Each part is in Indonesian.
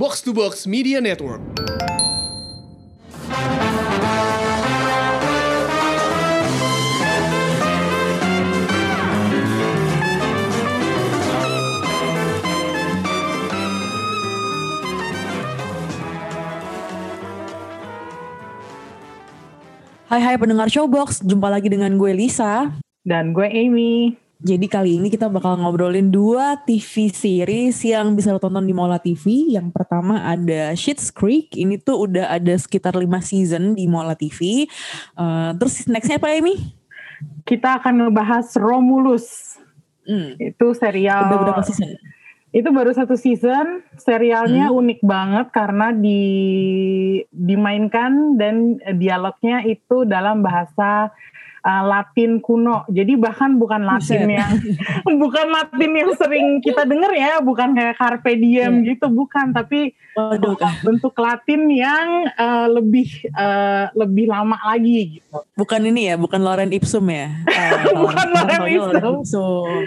Box to Box Media Network. Hai hai pendengar Showbox, jumpa lagi dengan gue Lisa. Dan gue Amy. Jadi kali ini kita bakal ngobrolin dua TV series yang bisa lo tonton di Mola TV. Yang pertama ada Schitt's Creek, ini tuh udah ada sekitar 5 season di Mola TV. Uh, terus nextnya apa Amy? Kita akan ngebahas Romulus. Hmm. Itu serial. Udah berapa season? Itu baru satu season, serialnya hmm. unik banget karena di dimainkan dan dialognya itu dalam bahasa uh, Latin kuno. Jadi bahkan bukan Latin Buset. yang bukan Latin yang sering kita dengar ya, bukan kayak carpe diem yeah. gitu, bukan, tapi Waduh, bentuk Latin yang uh, lebih uh, lebih lama lagi gitu. Bukan ini ya, bukan Loren Ipsum ya. Uh, bukan Loren Ipsum. Ipsum.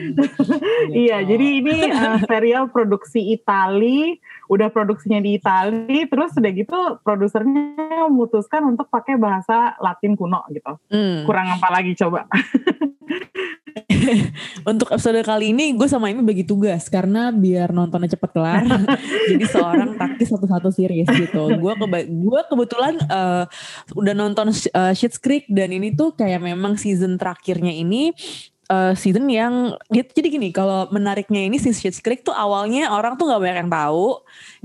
iya, jadi ini uh, serial produksi Itali udah produksinya di Itali terus udah gitu produsernya memutuskan untuk pakai bahasa Latin kuno gitu. Hmm. kurang apa lagi coba? Untuk episode kali ini gue sama ini bagi tugas karena biar nontonnya cepet kelar jadi seorang taktis satu-satu series gitu. Gue keba gue kebetulan uh, udah nonton uh, Schitt's Creek dan ini tuh kayak memang season terakhirnya ini uh, season yang dia jadi gini kalau menariknya ini si Schitt's Creek tuh awalnya orang tuh nggak banyak yang tahu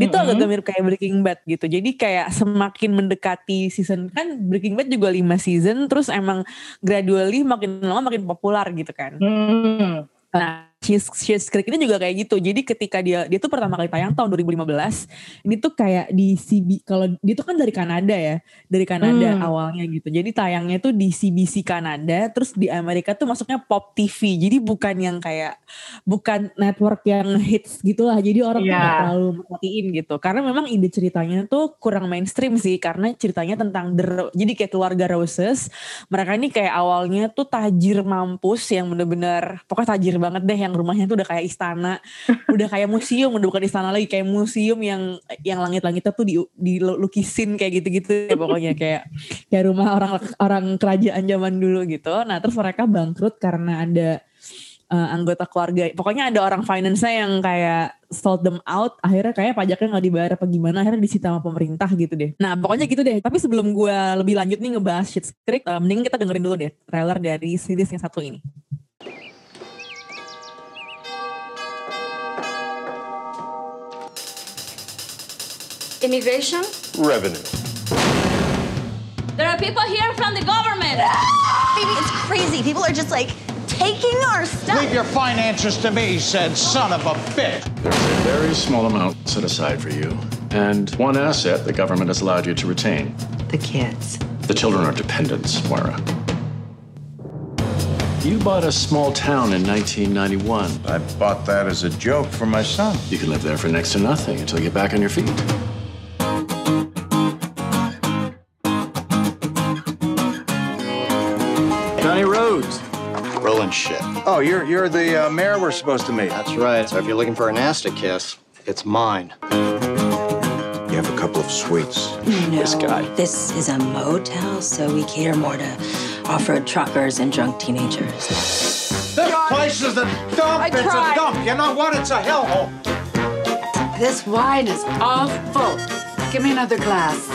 dia mm -hmm. tuh agak mirip kayak Breaking Bad gitu jadi kayak semakin mendekati season kan Breaking Bad juga lima season terus emang gradually makin lama makin populer gitu kan mm. nah Schitt's Creek ini juga kayak gitu. Jadi ketika dia dia tuh pertama kali tayang tahun 2015, ini tuh kayak di CB kalau dia tuh kan dari Kanada ya, dari Kanada hmm. awalnya gitu. Jadi tayangnya tuh di CBC Kanada, terus di Amerika tuh masuknya Pop TV. Jadi bukan yang kayak bukan network yang hits gitulah. Jadi orang yeah. tuh gak terlalu merhatiin gitu. Karena memang ide ceritanya tuh kurang mainstream sih karena ceritanya tentang the, jadi kayak keluarga Roses. Mereka ini kayak awalnya tuh tajir mampus yang bener-bener pokoknya tajir banget deh yang rumahnya tuh udah kayak istana, udah kayak museum, udah bukan istana lagi kayak museum yang yang langit-langitnya tuh di dilukisin kayak gitu-gitu ya pokoknya kayak kayak rumah orang orang kerajaan zaman dulu gitu. Nah, terus mereka bangkrut karena ada uh, anggota keluarga. Pokoknya ada orang finance yang kayak sold them out. Akhirnya kayak pajaknya nggak dibayar apa gimana. Akhirnya disita sama pemerintah gitu deh. Nah pokoknya gitu deh. Tapi sebelum gue lebih lanjut nih ngebahas Shit's Creek. Uh, mending kita dengerin dulu deh trailer dari series yang satu ini. Immigration? Revenue. There are people here from the government. Baby, it's crazy. People are just like taking our stuff. Leave your finances to me, said son of a bitch. There's a very small amount set aside for you, and one asset the government has allowed you to retain. The kids. The children are dependents, Moira. You bought a small town in 1991. I bought that as a joke for my son. You can live there for next to nothing until you get back on your feet. Shit. Oh, you're you're the uh, mayor we're supposed to meet. That's right. So if you're looking for a nasty kiss, it's mine. You have a couple of suites. No, this guy. This is a motel, so we cater more to off-road truckers and drunk teenagers. This God. place is a dump. I it's tried. a dump. You know what? It's a hellhole. This wine is awful. Give me another glass.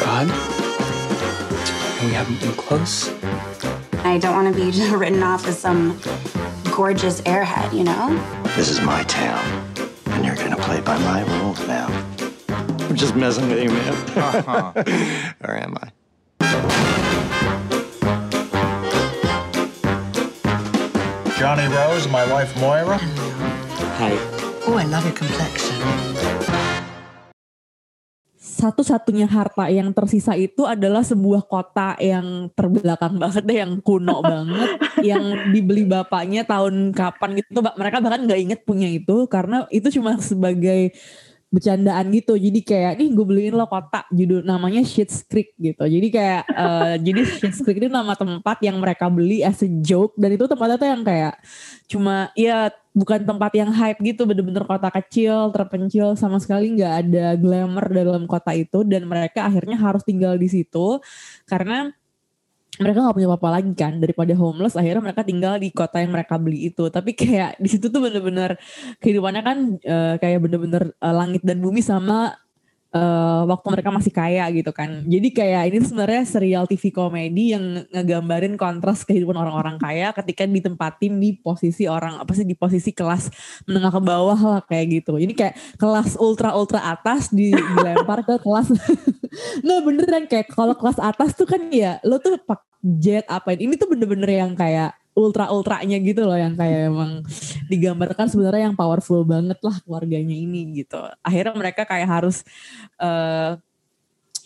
God, we haven't been close. I don't want to be written off as some gorgeous airhead, you know? This is my town, and you're gonna play by my rules now. I'm just messing with you, man. Uh-huh. or am I? Johnny Rose, my wife Moira. Hi. Oh, I love your complexion. Satu-satunya harta yang tersisa itu adalah sebuah kota yang terbelakang banget deh, yang kuno banget, yang dibeli bapaknya tahun kapan gitu. Mereka bahkan nggak inget punya itu karena itu cuma sebagai bercandaan gitu. Jadi kayak nih gue beliin lo kota judul namanya Shit's Creek gitu. Jadi kayak uh, jadi Shit's Creek itu nama tempat yang mereka beli as a joke dan itu tempatnya tuh yang kayak cuma ya bukan tempat yang hype gitu bener-bener kota kecil terpencil sama sekali nggak ada glamour dalam kota itu. Dan mereka akhirnya harus tinggal di situ karena mereka nggak punya apa-apa lagi kan. Daripada homeless akhirnya mereka tinggal di kota yang mereka beli itu. Tapi kayak di situ tuh bener-bener kehidupannya kan uh, kayak bener-bener uh, langit dan bumi sama uh, waktu mereka masih kaya gitu kan. Jadi kayak ini sebenarnya serial TV komedi yang ngegambarin kontras kehidupan orang-orang kaya ketika ditempatin di posisi orang apa sih di posisi kelas menengah ke bawah lah kayak gitu. Ini kayak kelas ultra ultra atas di, dilempar ke kelas. nah beneran kayak kalau kelas atas tuh kan ya lo tuh pak jet apa ini tuh bener-bener yang kayak ultra ultranya gitu loh yang kayak emang digambarkan sebenarnya yang powerful banget lah keluarganya ini gitu. Akhirnya mereka kayak harus uh,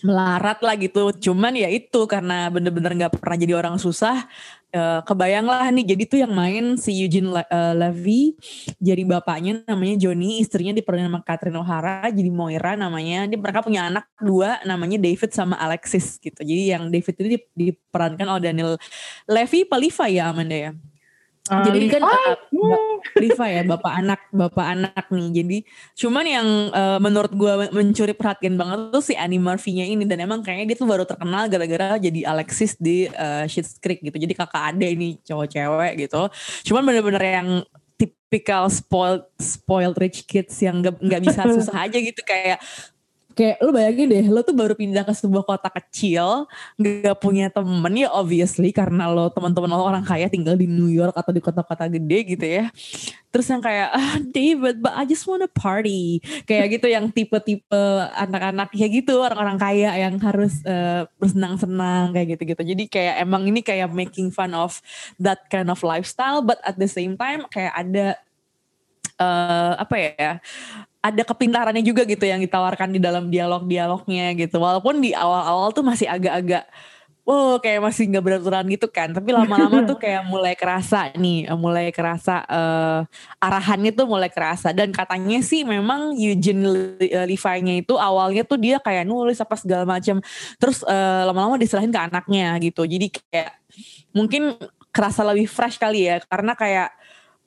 melarat lah gitu. Cuman ya itu karena bener-bener nggak pernah jadi orang susah uh, kebayang lah nih jadi tuh yang main si Eugene Le uh, Levy jadi bapaknya namanya Johnny istrinya diperanin sama Catherine O'Hara jadi Moira namanya. Dia mereka punya anak dua namanya David sama Alexis gitu. Jadi yang David itu diperankan oleh Daniel Levy Paliva ya Amanda ya Uh, Jadi kan uh, Riva ya bapak anak bapak anak nih. Jadi cuman yang uh, menurut gue mencuri perhatian banget tuh si Annie Murphy-nya ini dan emang kayaknya dia tuh baru terkenal gara-gara jadi Alexis di uh, Schitt's Creek gitu. Jadi kakak ade ini cowok cewek gitu. Cuman bener-bener yang tipikal spoiled spoiled rich kids yang nggak bisa susah aja gitu kayak kayak lu bayangin deh lo tuh baru pindah ke sebuah kota kecil gak punya temen ya obviously karena lo teman-teman lo orang kaya tinggal di New York atau di kota-kota gede gitu ya. Terus yang kayak ah David but I just wanna party. Kayak gitu yang tipe-tipe anak-anak kayak gitu orang-orang kaya yang harus uh, bersenang-senang kayak gitu-gitu. Jadi kayak emang ini kayak making fun of that kind of lifestyle but at the same time kayak ada uh, apa ya ada kepintarannya juga gitu yang ditawarkan di dalam dialog-dialognya gitu. Walaupun di awal-awal tuh masih agak-agak wow kayak masih nggak beraturan gitu kan. Tapi lama-lama tuh kayak mulai kerasa nih, mulai kerasa uh, arahannya tuh mulai kerasa. Dan katanya sih memang Eugene eh, Levi-nya itu awalnya tuh dia kayak nulis apa segala macam. Terus uh, lama-lama diserahin ke anaknya gitu. Jadi kayak mungkin kerasa lebih fresh kali ya. Karena kayak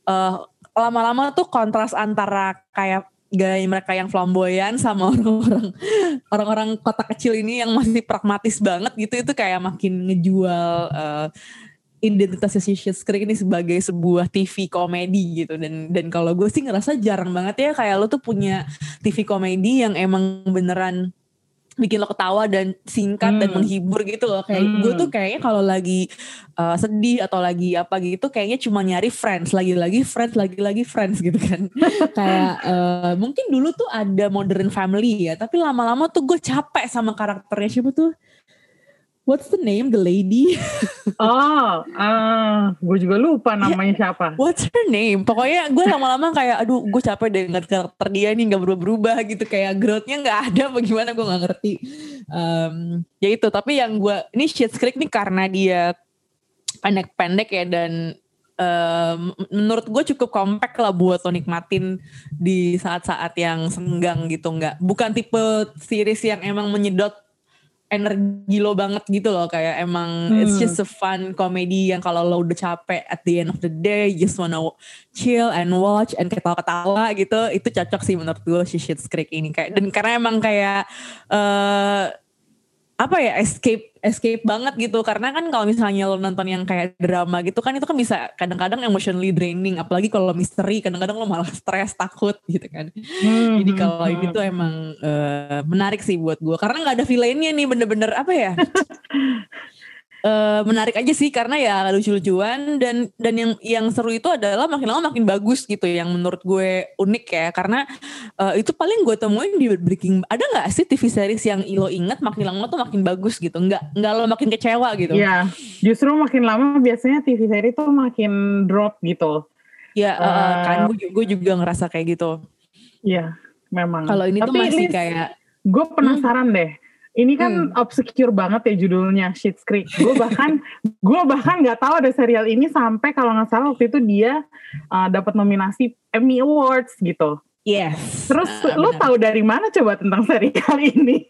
uh, lama-lama tuh kontras antara kayak gaya mereka yang flamboyan sama orang-orang orang-orang kota kecil ini yang masih pragmatis banget gitu itu kayak makin ngejual uh, identitas si ini sebagai sebuah TV komedi gitu. Dan dan kalau gue sih ngerasa jarang banget ya kayak lo tuh punya TV komedi yang emang beneran bikin lo ketawa dan singkat hmm. dan menghibur gitu loh. Kayak hmm. gue tuh kayaknya kalau lagi uh, sedih atau lagi apa gitu kayaknya cuma nyari friends. Lagi-lagi friends lagi-lagi friends gitu kan. Kayak uh, mungkin dulu tuh ada modern family ya tapi lama-lama tuh gue capek sama karakternya. Siapa tuh What's the name, the lady? oh, uh, gue juga lupa namanya yeah, siapa. What's her name? Pokoknya gue lama-lama kayak, aduh gue capek dengan karakter dia nih gak berubah-berubah gitu. Kayak growth-nya gak ada bagaimana gue gak ngerti. Um, ya itu, tapi yang gue, ini Shit's Creek nih karena dia pendek-pendek ya dan um, menurut gue cukup kompak lah buat lo nikmatin di saat-saat yang senggang gitu nggak bukan tipe series yang emang menyedot energi lo banget gitu loh kayak emang hmm. it's just a fun comedy yang kalau lo udah capek at the end of the day just wanna chill and watch and ketawa-ketawa gitu itu cocok sih menurut gue si Shit's Creek ini kayak dan karena emang kayak uh, apa ya escape escape banget gitu. Karena kan kalau misalnya lo nonton yang kayak drama gitu kan itu kan bisa kadang-kadang emotionally draining. Apalagi kalau misteri kadang-kadang lo malah stres takut gitu kan. Hmm, jadi hmm, kalau hmm. ini tuh emang uh, menarik sih buat gue karena nggak ada villainnya nih bener-bener apa ya uh, menarik aja sih karena ya lucu-lucuan. Dan dan yang yang seru itu adalah makin lama makin bagus gitu yang menurut gue unik ya. Karena uh, itu paling gue temuin di Breaking ada nggak sih TV series yang lo inget makin lama tuh makin bagus gitu? Nggak nggak lo makin kecewa gitu? Ya justru makin lama biasanya TV series tuh makin drop gitu. Ya uh, uh, kan gue, gue juga ngerasa kayak gitu. Iya memang. Kalau ini Tapi tuh masih kayak gue penasaran hmm. deh ini kan hmm. obscure banget ya judulnya Shit's Creek. Gue bahkan gue bahkan nggak tahu ada serial ini sampai kalau nggak salah waktu itu dia uh, dapat nominasi Emmy Awards gitu. Yes. Terus uh, lo tahu dari mana coba tentang serial ini?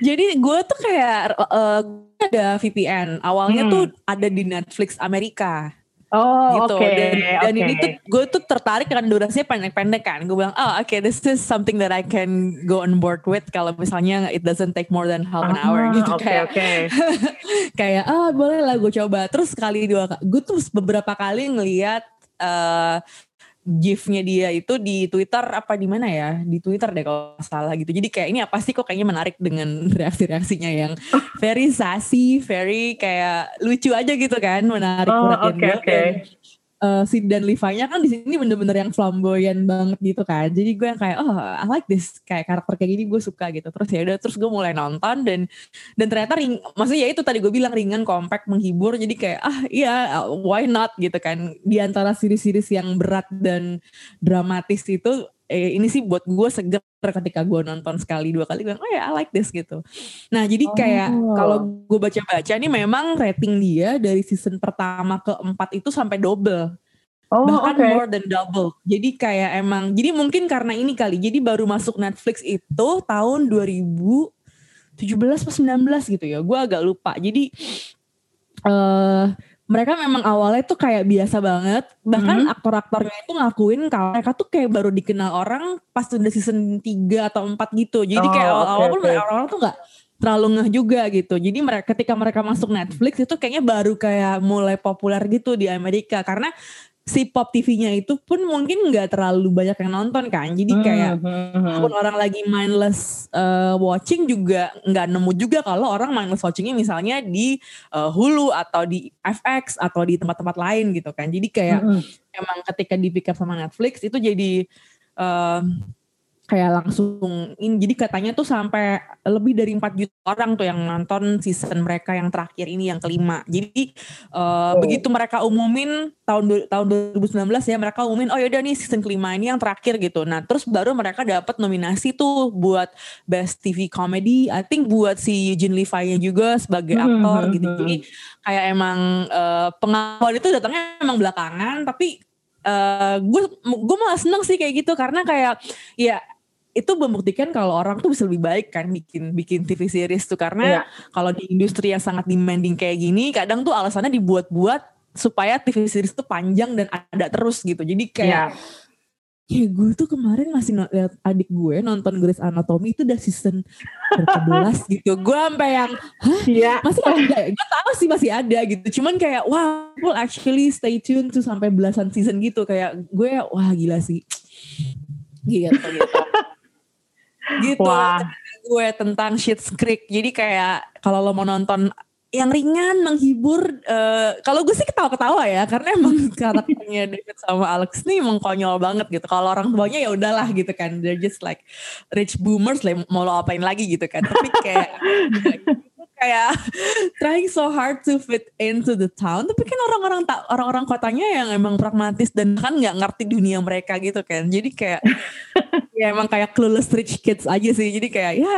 Jadi gue tuh kayak uh, ada VPN. Awalnya hmm. tuh ada di Netflix Amerika. Oh, gitu. oke, dan, dan oke. ini tuh gue tuh tertarik karena durasinya pendek-pendek kan. Gue bilang, oh oke, this is something that I can go on board with kalau misalnya it doesn't take more than half an hour Ah, gitu oke, kayak oke. kayak ah boleh lah gue coba. Terus sekali dua kali, gue tuh beberapa kali ngeliat eh gifnya dia itu di Twitter apa di mana ya di Twitter deh kalau salah gitu jadi kayak ini apa sih kok kayaknya menarik dengan reaksi-reaksinya yang very sassy very kayak lucu aja gitu kan menarik Oh, perhatian oke, gue oke. Dan, eh, Sid dan Levi-nya kan di sini bener-bener yang flamboyan banget gitu kan. Jadi gue yang kayak oh I like this kayak karakter kayak gini gue suka gitu. Terus ya udah terus gue mulai nonton dan dan ternyata ring maksudnya ya itu tadi gue bilang ringan, compact, menghibur. Jadi kayak ah iya why not gitu kan. Di antara series-series yang berat dan dramatis itu eh, ini sih buat gue seger ketika gue nonton sekali dua kali gue oh ya I like this gitu. Nah jadi kayak Oh. kalau gue baca-baca ini memang rating dia dari season pertama ke empat itu sampai double Oh, bahkan oke. more than double. Jadi kayak emang, jadi mungkin karena ini kali, jadi baru masuk Netflix itu tahun 2017 atau 19 gitu ya, gue agak lupa. Jadi eh mereka memang awalnya tuh kayak biasa banget, bahkan Mhm. aktor-aktornya itu ngakuin kalau mereka tuh kayak baru dikenal orang pas udah season 3 atau 4 gitu. Jadi Oh, kayak awal-awal pun oke. orang-orang tuh gak terlalu ngeh juga gitu. Jadi mereka ketika mereka masuk Netflix itu kayaknya baru kayak mulai populer gitu di Amerika karena si pop TV-nya itu pun mungkin nggak terlalu banyak yang nonton kan. Jadi kayak Hmm, walaupun orang lagi mindless uh, watching juga nggak nemu juga kalau orang mindless watchingnya misalnya di uh, Hulu atau di FX atau di tempat-tempat lain gitu kan. Jadi kayak Hmm, emang ketika di pick up sama Netflix itu jadi uh, kayak langsung in, jadi katanya tuh sampai lebih dari 4 juta orang tuh yang nonton season mereka yang terakhir ini yang kelima. Jadi uh, Oh. begitu mereka umumin tahun tahun 2019 ya mereka umumin oh yaudah nih season kelima ini yang terakhir gitu. Nah, terus baru mereka dapat nominasi tuh buat Best TV Comedy. I think buat si Eugene Levi-nya juga sebagai Hmm, aktor hmm, gitu. hmm. Jadi kayak emang uh, pengakuan itu datangnya emang belakangan tapi gue gue malah seneng sih kayak gitu karena kayak ya itu membuktikan kalau orang tuh bisa lebih baik kan bikin bikin TV series tuh. Karena Iya. kalau di industri yang sangat demanding kayak gini kadang tuh alasannya dibuat-buat supaya TV series tuh panjang dan ada terus gitu. Jadi kayak Iya. ya gue tuh kemarin masih liat adik gue nonton Grey's Anatomy itu udah season berapa gitu. Gue sampai yang hah? Iya. masih ada gue tahu sih masih ada gitu. Cuman kayak wah people actually stay tune tuh sampai belasan season gitu. Kayak gue wah gila sih. Gitu gitu gitu. Wah. gue tentang Schitt's Creek. Jadi kayak kalau lo mau nonton yang ringan menghibur eh, kalau gue sih ketawa-ketawa ya. Karena emang karakternya David sama Alex nih emang konyol banget gitu. Kalau orang tuanya ya udahlah gitu kan. They're just like rich boomers lah mau lo apain lagi gitu kan. Tapi kayak kayak trying so hard to fit into the town tapi kan orang-orang tak orang-orang kotanya yang emang pragmatis dan kan nggak ngerti dunia mereka gitu kan jadi kayak ya emang kayak clueless rich kids aja sih jadi kayak ya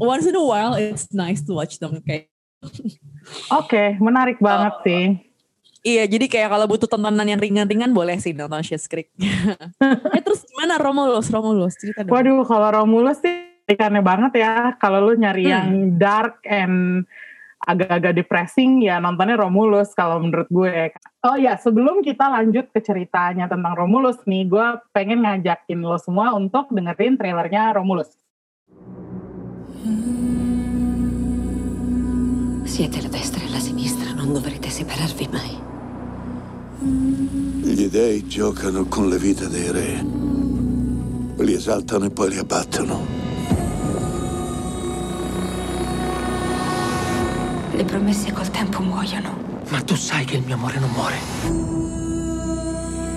once in a while it's nice to watch them kayak Oke, menarik banget Oh. sih. Iya, jadi kayak kalau butuh tontonan yang ringan-ringan boleh sih nonton Schitt's Creek. eh terus gimana Romulus? Romulus cerita dong. Waduh, kalau Romulus sih ikannya banget ya. Kalau lu nyari Hmm. yang dark and agak-agak depressing ya nontonnya Romulus kalau menurut gue. Oh ya, sebelum kita lanjut ke ceritanya tentang Romulus nih, gue pengen ngajakin lo semua untuk dengerin trailernya Romulus. Siete la destra e la sinistra, non dovrete separarvi mai. Gli dei giocano con le vite dei re. Li esaltano e poi li abbattono. Le promesse col tempo muoiono. Ma tu sai che il mio amore non muore.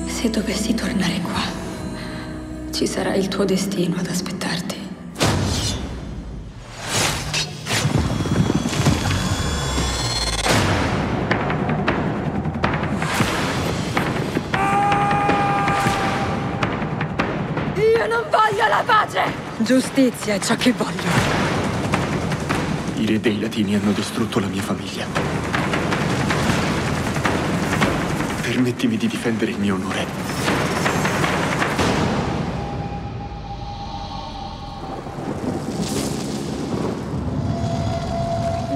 Se dovessi tornare qua, ci sarà il tuo destino ad aspettarti. Io non voglio la pace! Giustizia è ciò che voglio. I re dei latini hanno distrutto la mia famiglia. Permettimi di difendere il mio onore.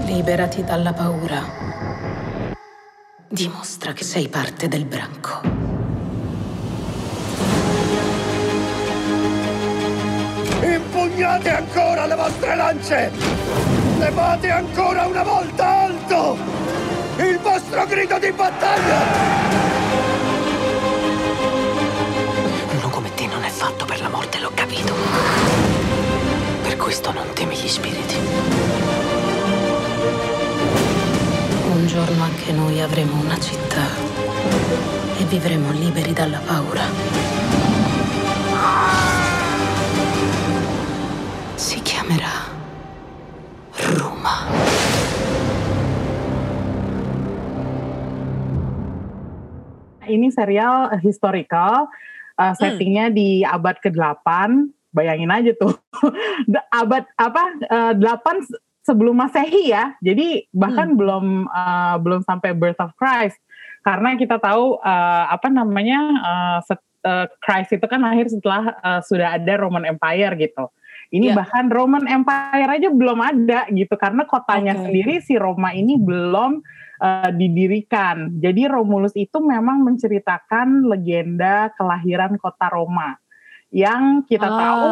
Liberati dalla paura. Dimostra che sei parte del branco. Impugnate ancora le vostre lance! Levate ancora una volta alto! Il vostro grido di battaglia! Uno come te non è fatto per la morte, l'ho capito. Per questo non temi gli spiriti. Un giorno anche noi avremo una città e vivremo liberi dalla paura. Si chiamerà Ini serial eh, historical, uh, settingnya di abad ke-8. Bayangin aja tuh, abad apa uh, 8 se- sebelum Masehi ya. Jadi bahkan belum uh, belum sampai birth of Christ. Karena kita tahu uh, apa namanya uh, set- uh, Christ itu kan lahir setelah uh, sudah ada Roman Empire gitu. Ini bahkan Roman Empire aja belum ada gitu karena kotanya Oke. sendiri si Roma ini belum uh, didirikan. Jadi Romulus itu memang menceritakan legenda kelahiran kota Roma. Yang kita Ah, tahu,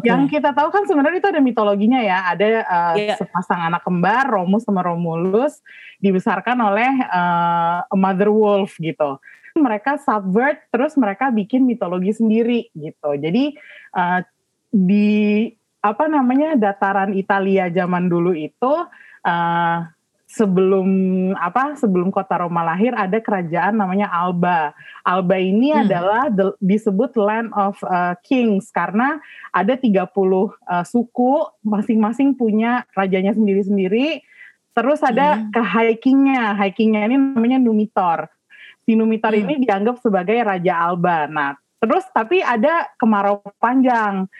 oke. yang kita tahu kan sebenarnya itu ada mitologinya ya. Ada uh, Iya. sepasang anak kembar Romus sama Romulus dibesarkan oleh uh, a mother wolf gitu. Mereka subvert terus mereka bikin mitologi sendiri gitu. Jadi uh, di apa namanya dataran Italia zaman dulu itu uh, sebelum apa sebelum kota Roma lahir ada kerajaan namanya Alba. Alba ini Hmm. adalah the- disebut land of uh, kings karena ada 30 uh, suku masing-masing punya rajanya sendiri-sendiri. Terus ada ke hikingnya, hikingnya ini namanya Numitor. Si Numitor ini dianggap sebagai raja Alba. Nah, terus tapi ada kemarau panjang.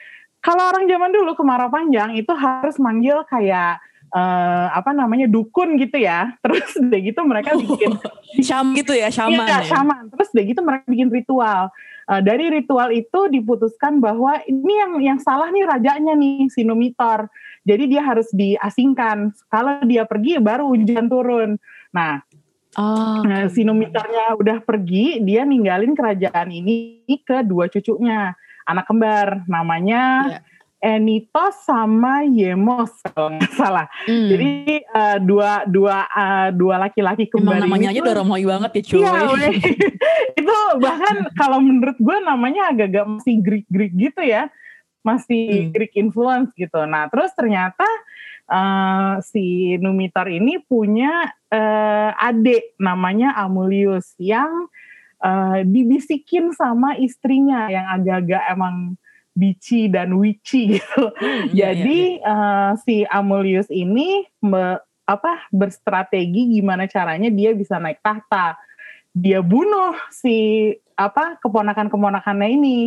Kalau orang zaman dulu kemarau panjang itu harus manggil kayak eh, apa namanya dukun gitu ya. Terus udah gitu mereka bikin Syam gitu ya, syaman. Iya, ya? syaman. Terus udah gitu mereka bikin ritual. Eh, dari ritual itu diputuskan bahwa ini yang yang salah nih rajanya nih si Numitor. Jadi dia harus diasingkan. Kalau dia pergi baru hujan turun. Nah, Oh, Nah, si Numitornya udah pergi, dia ninggalin kerajaan ini ke dua cucunya, anak kembar, namanya Iya. Enitos sama Yemos kalau nggak salah. Hmm. Jadi eh, dua dua eh, dua laki-laki Emang kembar namanya ini aja udah banget ya cuy. Iya, itu bahkan kalau menurut gue namanya agak-agak masih Greek-Greek gitu ya, masih Hmm. Greek influence gitu. Nah, terus ternyata eh, si Numitor ini punya eh, adik namanya Amulius yang eh, dibisikin sama istrinya yang agak-agak emang bici dan witchy gitu. iya, Jadi eh, si Amulius ini me- apa berstrategi gimana caranya dia bisa naik tahta. Dia bunuh si apa keponakan-keponakannya ini.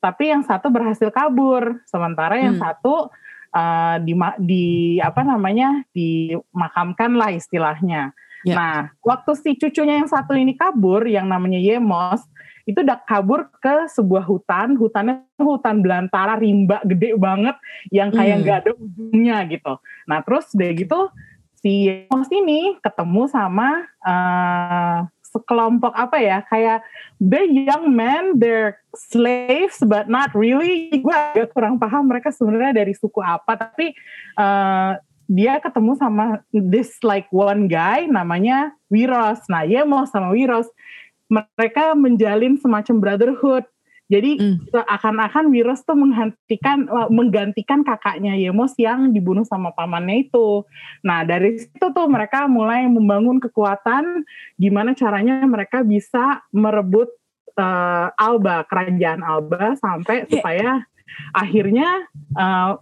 Tapi yang satu berhasil kabur, sementara yang Hmm. satu eh, di di apa namanya dimakamkan lah istilahnya. Ya. Nah, waktu si cucunya yang satu ini kabur, yang namanya Yemos, itu udah kabur ke sebuah hutan, hutannya hutan belantara rimba gede banget, yang kayak Hmm. nggak ada ujungnya gitu. Nah, terus udah gitu si Yemos ini ketemu sama eh, sekelompok apa ya, kayak the young men, they're slaves but not really. Gue agak kurang paham mereka sebenarnya dari suku apa, tapi eh, dia ketemu sama this like one guy namanya Wiros. Nah, Yemos sama Wiros mereka menjalin semacam brotherhood. Jadi akan-akan Wiros tuh menghentikan menggantikan kakaknya Yemos yang dibunuh sama pamannya itu. Nah, dari situ tuh mereka mulai membangun kekuatan gimana caranya mereka bisa merebut eh, Alba, kerajaan Alba sampai supaya akhirnya eh,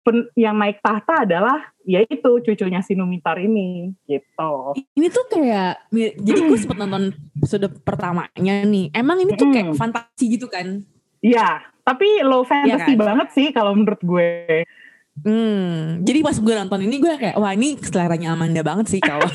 pen- yang naik tahta adalah yaitu cucunya si Numitor ini gitu. Ini tuh kayak, jadi gue sempet nonton episode pertamanya nih. Emang ini tuh kayak fantasi gitu kan? Iya, tapi low fantasy Iya kan? banget sih kalau menurut gue. Hmm, jadi pas gue nonton ini gue kayak wah ini seleranya Amanda banget sih kalau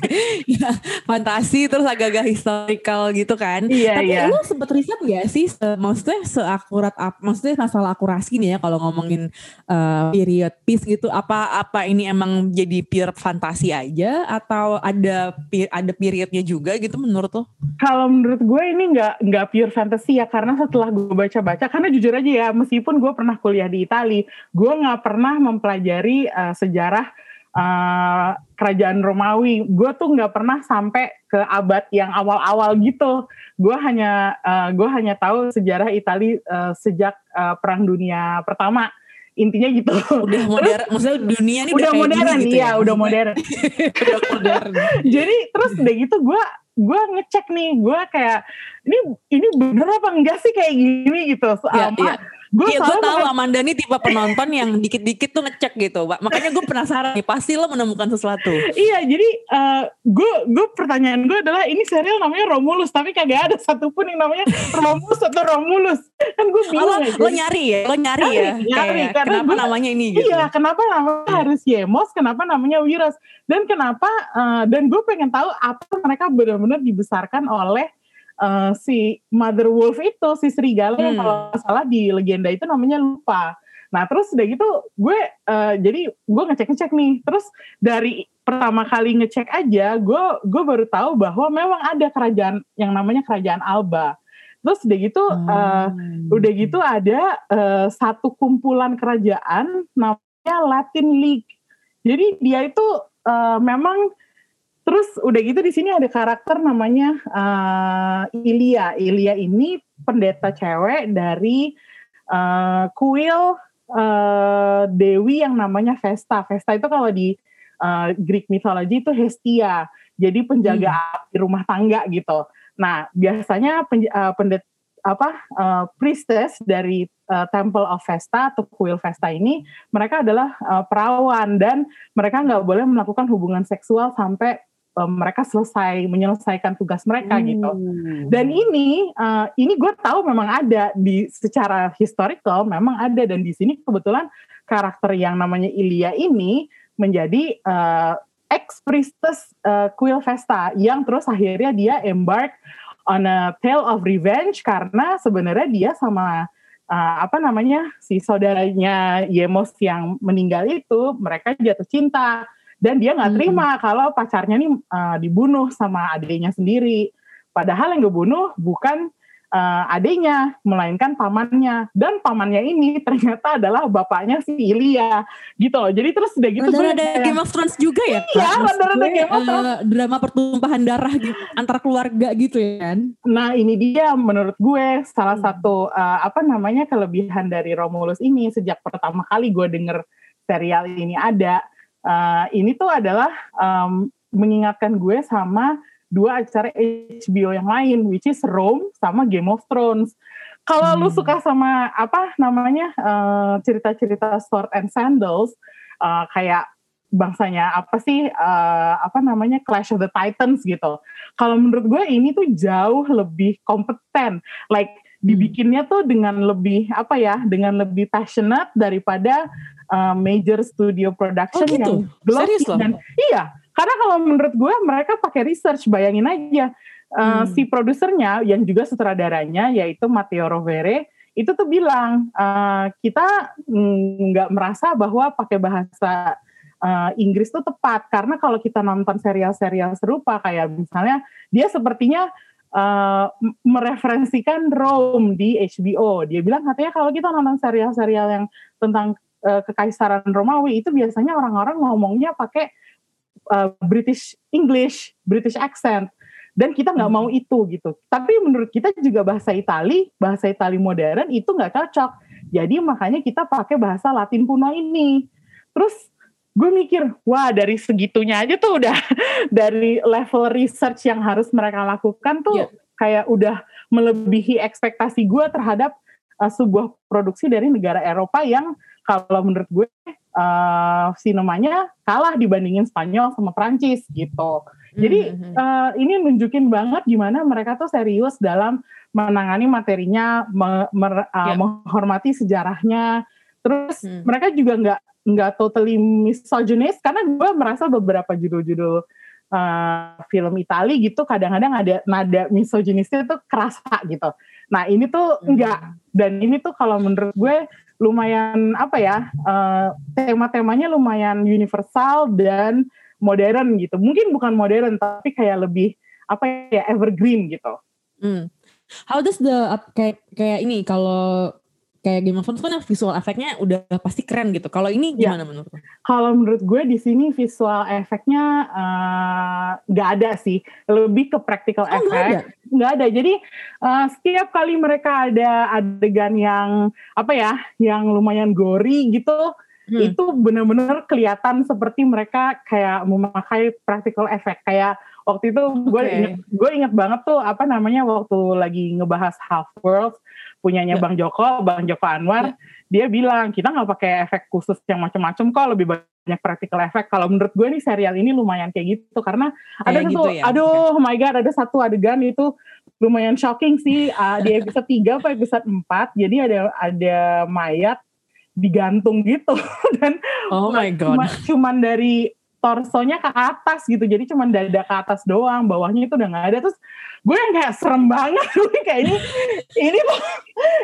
ya, fantasi terus agak-agak historical gitu kan. Iya, Tapi iya. lu sempet riset gak sih? Se- maksudnya seakurat ap, maksudnya masalah akurasi nih ya kalau ngomongin uh, period piece gitu. Apa apa ini emang jadi pure fantasi aja atau ada ada periodnya juga gitu menurut lo? Kalau menurut gue ini nggak nggak pure fantasy ya karena setelah gue baca-baca karena jujur aja ya meskipun gue pernah kuliah di Itali, gue nggak pernah mempelajari uh, sejarah uh, kerajaan Romawi. Gue tuh nggak pernah sampai ke abad yang awal-awal gitu. Gue hanya uh, gue hanya tahu sejarah Itali uh, sejak uh, Perang Dunia Pertama. Intinya gitu. Udah modern, maksudnya dunia ini udah kayak modern gitu iya, ya? udah modern. udah modern. Jadi terus udah gitu gue gue ngecek nih, gue kayak ini ini bener apa enggak sih kayak gini gitu. Iya, Sama iya. Gue Iya gue tahu Amanda nih tipe penonton yang dikit-dikit tuh ngecek gitu. Pak. Makanya gue penasaran nih pasti lo menemukan sesuatu. Iya, jadi gue gue pertanyaan gue adalah ini serial namanya Romulus, tapi kagak ada satupun yang namanya Romulus atau Romulus. Kan gue Oh, bingung. lo, ya, lo nyari ya, lo nyari, Nyari, ya. nyari, Kayak, karena kenapa gue- namanya ini gitu. Iya, kenapa namanya harus Yemos, kenapa namanya Wiros, dan kenapa eh, dan gue pengen tahu apa mereka benar-benar dibesarkan oleh eh, si Mother Wolf itu, si serigala yang Hmm. kalau nggak salah di legenda itu namanya lupa. Nah terus udah gitu gue eh, jadi gue ngecek-ngecek nih, terus dari pertama kali ngecek aja, gue gue baru tahu bahwa memang ada kerajaan yang namanya kerajaan Alba. Terus udah gitu, eh, udah gitu ada eh, satu kumpulan kerajaan namanya Latin League. Jadi dia itu eh, memang terus udah gitu di sini ada karakter namanya eh, Ilia. Ilia ini pendeta cewek dari eh, kuil eh, dewi yang namanya Vesta. Vesta itu kalau di eh, Greek mythology itu Hestia. Jadi penjaga api rumah tangga gitu. Nah, biasanya pen, eh, pendet apa eh, priestess dari eh, Temple of Vesta atau kuil Vesta ini mereka adalah eh, perawan dan mereka nggak boleh melakukan hubungan seksual sampai eh, mereka selesai menyelesaikan tugas mereka gitu. Dan ini eh, ini gue tahu memang ada di secara historical memang ada. Dan di sini kebetulan karakter yang namanya Ilya ini menjadi eh, ex priestess uh, Quill Vesta yang terus akhirnya dia embark on a tale of revenge karena sebenarnya dia sama uh, apa namanya si saudaranya Yemos yang meninggal itu mereka jatuh cinta dan dia nggak terima kalau pacarnya nih uh, dibunuh sama adiknya sendiri padahal yang ngebunuh bukan uh, adiknya melainkan pamannya dan pamannya ini ternyata adalah bapaknya si Ilya gitu loh jadi terus udah gitu gue Rada-rada kayak- Game of Thrones juga ya? Iya, rada-rada Game of Thrones. drama pertumpahan darah gitu, antar keluarga gitu ya kan. Nah ini dia menurut gue salah Hmm. satu uh, apa namanya kelebihan dari Romulus ini sejak pertama kali gue denger serial ini ada uh, ini tuh adalah um, mengingatkan gue sama dua acara HBO yang lain which is Rome sama Game of Thrones. Kalau lu suka sama apa namanya uh, cerita-cerita Sword and Sandals uh, kayak bangsanya apa sih uh, apa namanya Clash of the Titans gitu. Kalau menurut gue ini tuh jauh lebih kompeten. Like dibikinnya tuh dengan lebih apa ya, dengan lebih passionate daripada uh, major studio production Oh, gitu? yang glossy Serius loh? dan iya. Karena kalau menurut gue mereka pakai research, bayangin aja uh, si produsernya yang juga sutradaranya yaitu Matteo Rovere itu tuh bilang uh, kita mm, nggak merasa bahwa pakai bahasa uh, Inggris tuh tepat karena kalau kita nonton serial-serial serupa kayak misalnya dia sepertinya uh, mereferensikan Rome di HBO. Dia bilang katanya kalau kita nonton serial-serial yang tentang uh, kekaisaran Romawi itu biasanya orang-orang ngomongnya pakai uh, British English, British accent. Dan kita nggak mau itu gitu. Tapi menurut kita juga bahasa Itali, bahasa Itali modern itu nggak cocok. Jadi makanya kita pakai bahasa Latin kuno ini. Terus gue mikir, wah dari segitunya aja tuh udah dari level research yang harus mereka lakukan tuh kayak udah melebihi ekspektasi gue terhadap uh, sebuah produksi dari negara Eropa yang kalau menurut gue uh, sinemanya kalah dibandingin Spanyol sama Prancis gitu. Jadi uh, ini nunjukin banget gimana mereka tuh serius dalam menangani materinya, me- mer- uh, menghormati sejarahnya. Terus mereka juga nggak nggak totally misogynist karena gue merasa beberapa judul-judul uh, film Itali gitu kadang-kadang ada nada misoginisnya tuh kerasa gitu. Nah ini tuh enggak dan ini tuh kalau menurut gue lumayan apa ya uh, tema-temanya lumayan universal dan modern gitu. Mungkin bukan modern tapi kayak lebih apa ya evergreen gitu. Hmm. How does the kayak kayak ini kalau kayak Game of Thrones kan visual efeknya udah pasti keren gitu. Kalau ini Ya. gimana menurut lo? Kalau menurut gue di sini visual efeknya eh, nggak ada sih, lebih ke practical Oh, effect. ada? Nggak ada. Jadi eh, setiap kali mereka ada adegan yang apa ya, yang lumayan gory gitu, Hmm. itu benar-benar kelihatan seperti mereka kayak memakai practical effect. Kayak waktu itu gue inget, gue inget banget tuh apa namanya waktu lagi ngebahas Half World punyanya Ya. Bang Joko, Bang Joko Anwar, dia bilang kita nggak pakai efek khusus yang macam-macam kok lebih banyak practical effect. Kalau menurut gue nih serial ini lumayan kayak gitu karena ada Kayak satu, gitu ya? aduh oh my god, ada satu adegan itu lumayan shocking sih ah, di episode 3 atau episode 4 jadi ada ada mayat digantung gitu dan Oh my god. cuma, cuman dari torsonya ke atas gitu. Jadi cuman dada ke atas doang bawahnya itu udah nggak ada. Terus gue yang kayak serem banget. Gue kayak ini ini tuh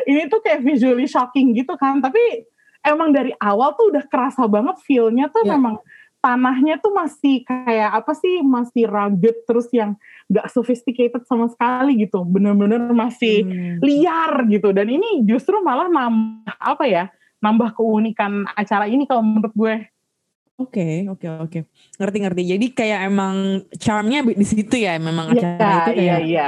ini tuh kayak visually shocking gitu kan. Tapi emang dari awal tuh udah kerasa banget feelnya tuh Ya. memang tanahnya tuh masih kayak apa sih masih rugged terus yang nggak sophisticated sama sekali gitu. Bener-bener masih Hmm. liar gitu. Dan ini justru malah nambah apa ya nambah keunikan acara ini kalau menurut gue Oke, oke, oke. Ngerti-ngerti. Jadi kayak emang charmnya di situ ya, memang Iya, acara itu kayak. iya, iya.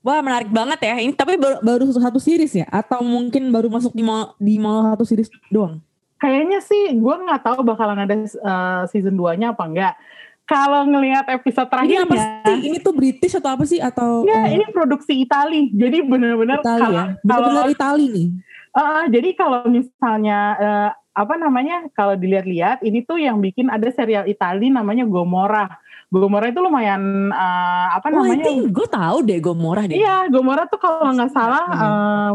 Wah menarik banget ya. Ini tapi baru, baru satu series ya? Atau mungkin baru masuk di mal, di malah satu series doang? Kayaknya sih gue nggak tahu bakalan ada uh, season 2-nya apa enggak. Kalau ngelihat episode Ini terakhirnya, apa sih? Ini tuh British atau apa sih? Atau ya eh, ini produksi Itali. Jadi bener-bener Itali kalau ya? kalau Benar-benar Itali nih. uh, jadi kalau misalnya uh, apa namanya kalau dilihat-lihat ini tuh yang bikin ada serial Itali namanya Gomorrah. Gomorrah itu lumayan uh, apa Oh, namanya? gue tahu deh Gomorrah deh. Iya, Gomorrah tuh kalau nggak salah Hmm. eh,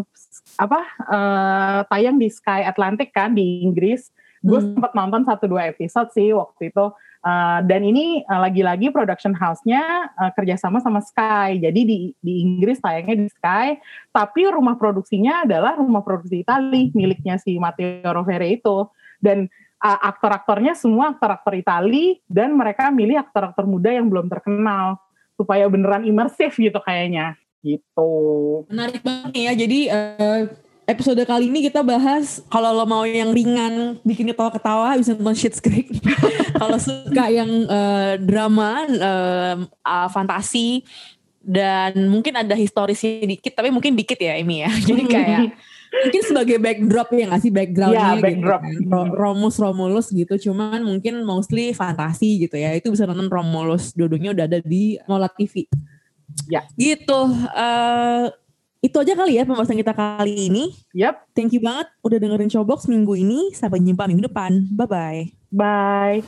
apa eh, tayang di Sky Atlantic kan di Inggris. Gue Hmm. sempat nonton satu dua episode sih waktu itu. Eh, dan ini eh, lagi-lagi production house-nya eh, kerjasama sama Sky. Jadi di di Inggris tayangnya di Sky, tapi rumah produksinya adalah rumah produksi Itali miliknya si Matteo Rovere itu. Dan eh, aktor-aktornya semua aktor-aktor Itali dan mereka milih aktor-aktor muda yang belum terkenal supaya beneran imersif gitu kayaknya gitu. Menarik banget ya. Jadi eh, episode kali ini kita bahas kalau lo mau yang ringan bikin ketawa-ketawa bisa nonton Schitt's Creek. kalau suka yang eh, drama, eh, ah, fantasi dan mungkin ada historisnya dikit tapi mungkin dikit ya Amy ya. Jadi kayak mungkin sebagai backdrop ya nggak sih backgroundnya Iya, backdrop. gitu kan. Ro- Romus Romulus gitu cuman mungkin mostly fantasi gitu ya itu bisa nonton Romulus dua-duanya udah ada di Mola TV Ya. gitu eh itu aja kali ya pembahasan kita kali ini Yap. thank you banget udah dengerin Showbox minggu ini sampai jumpa minggu depan bye bye Bye.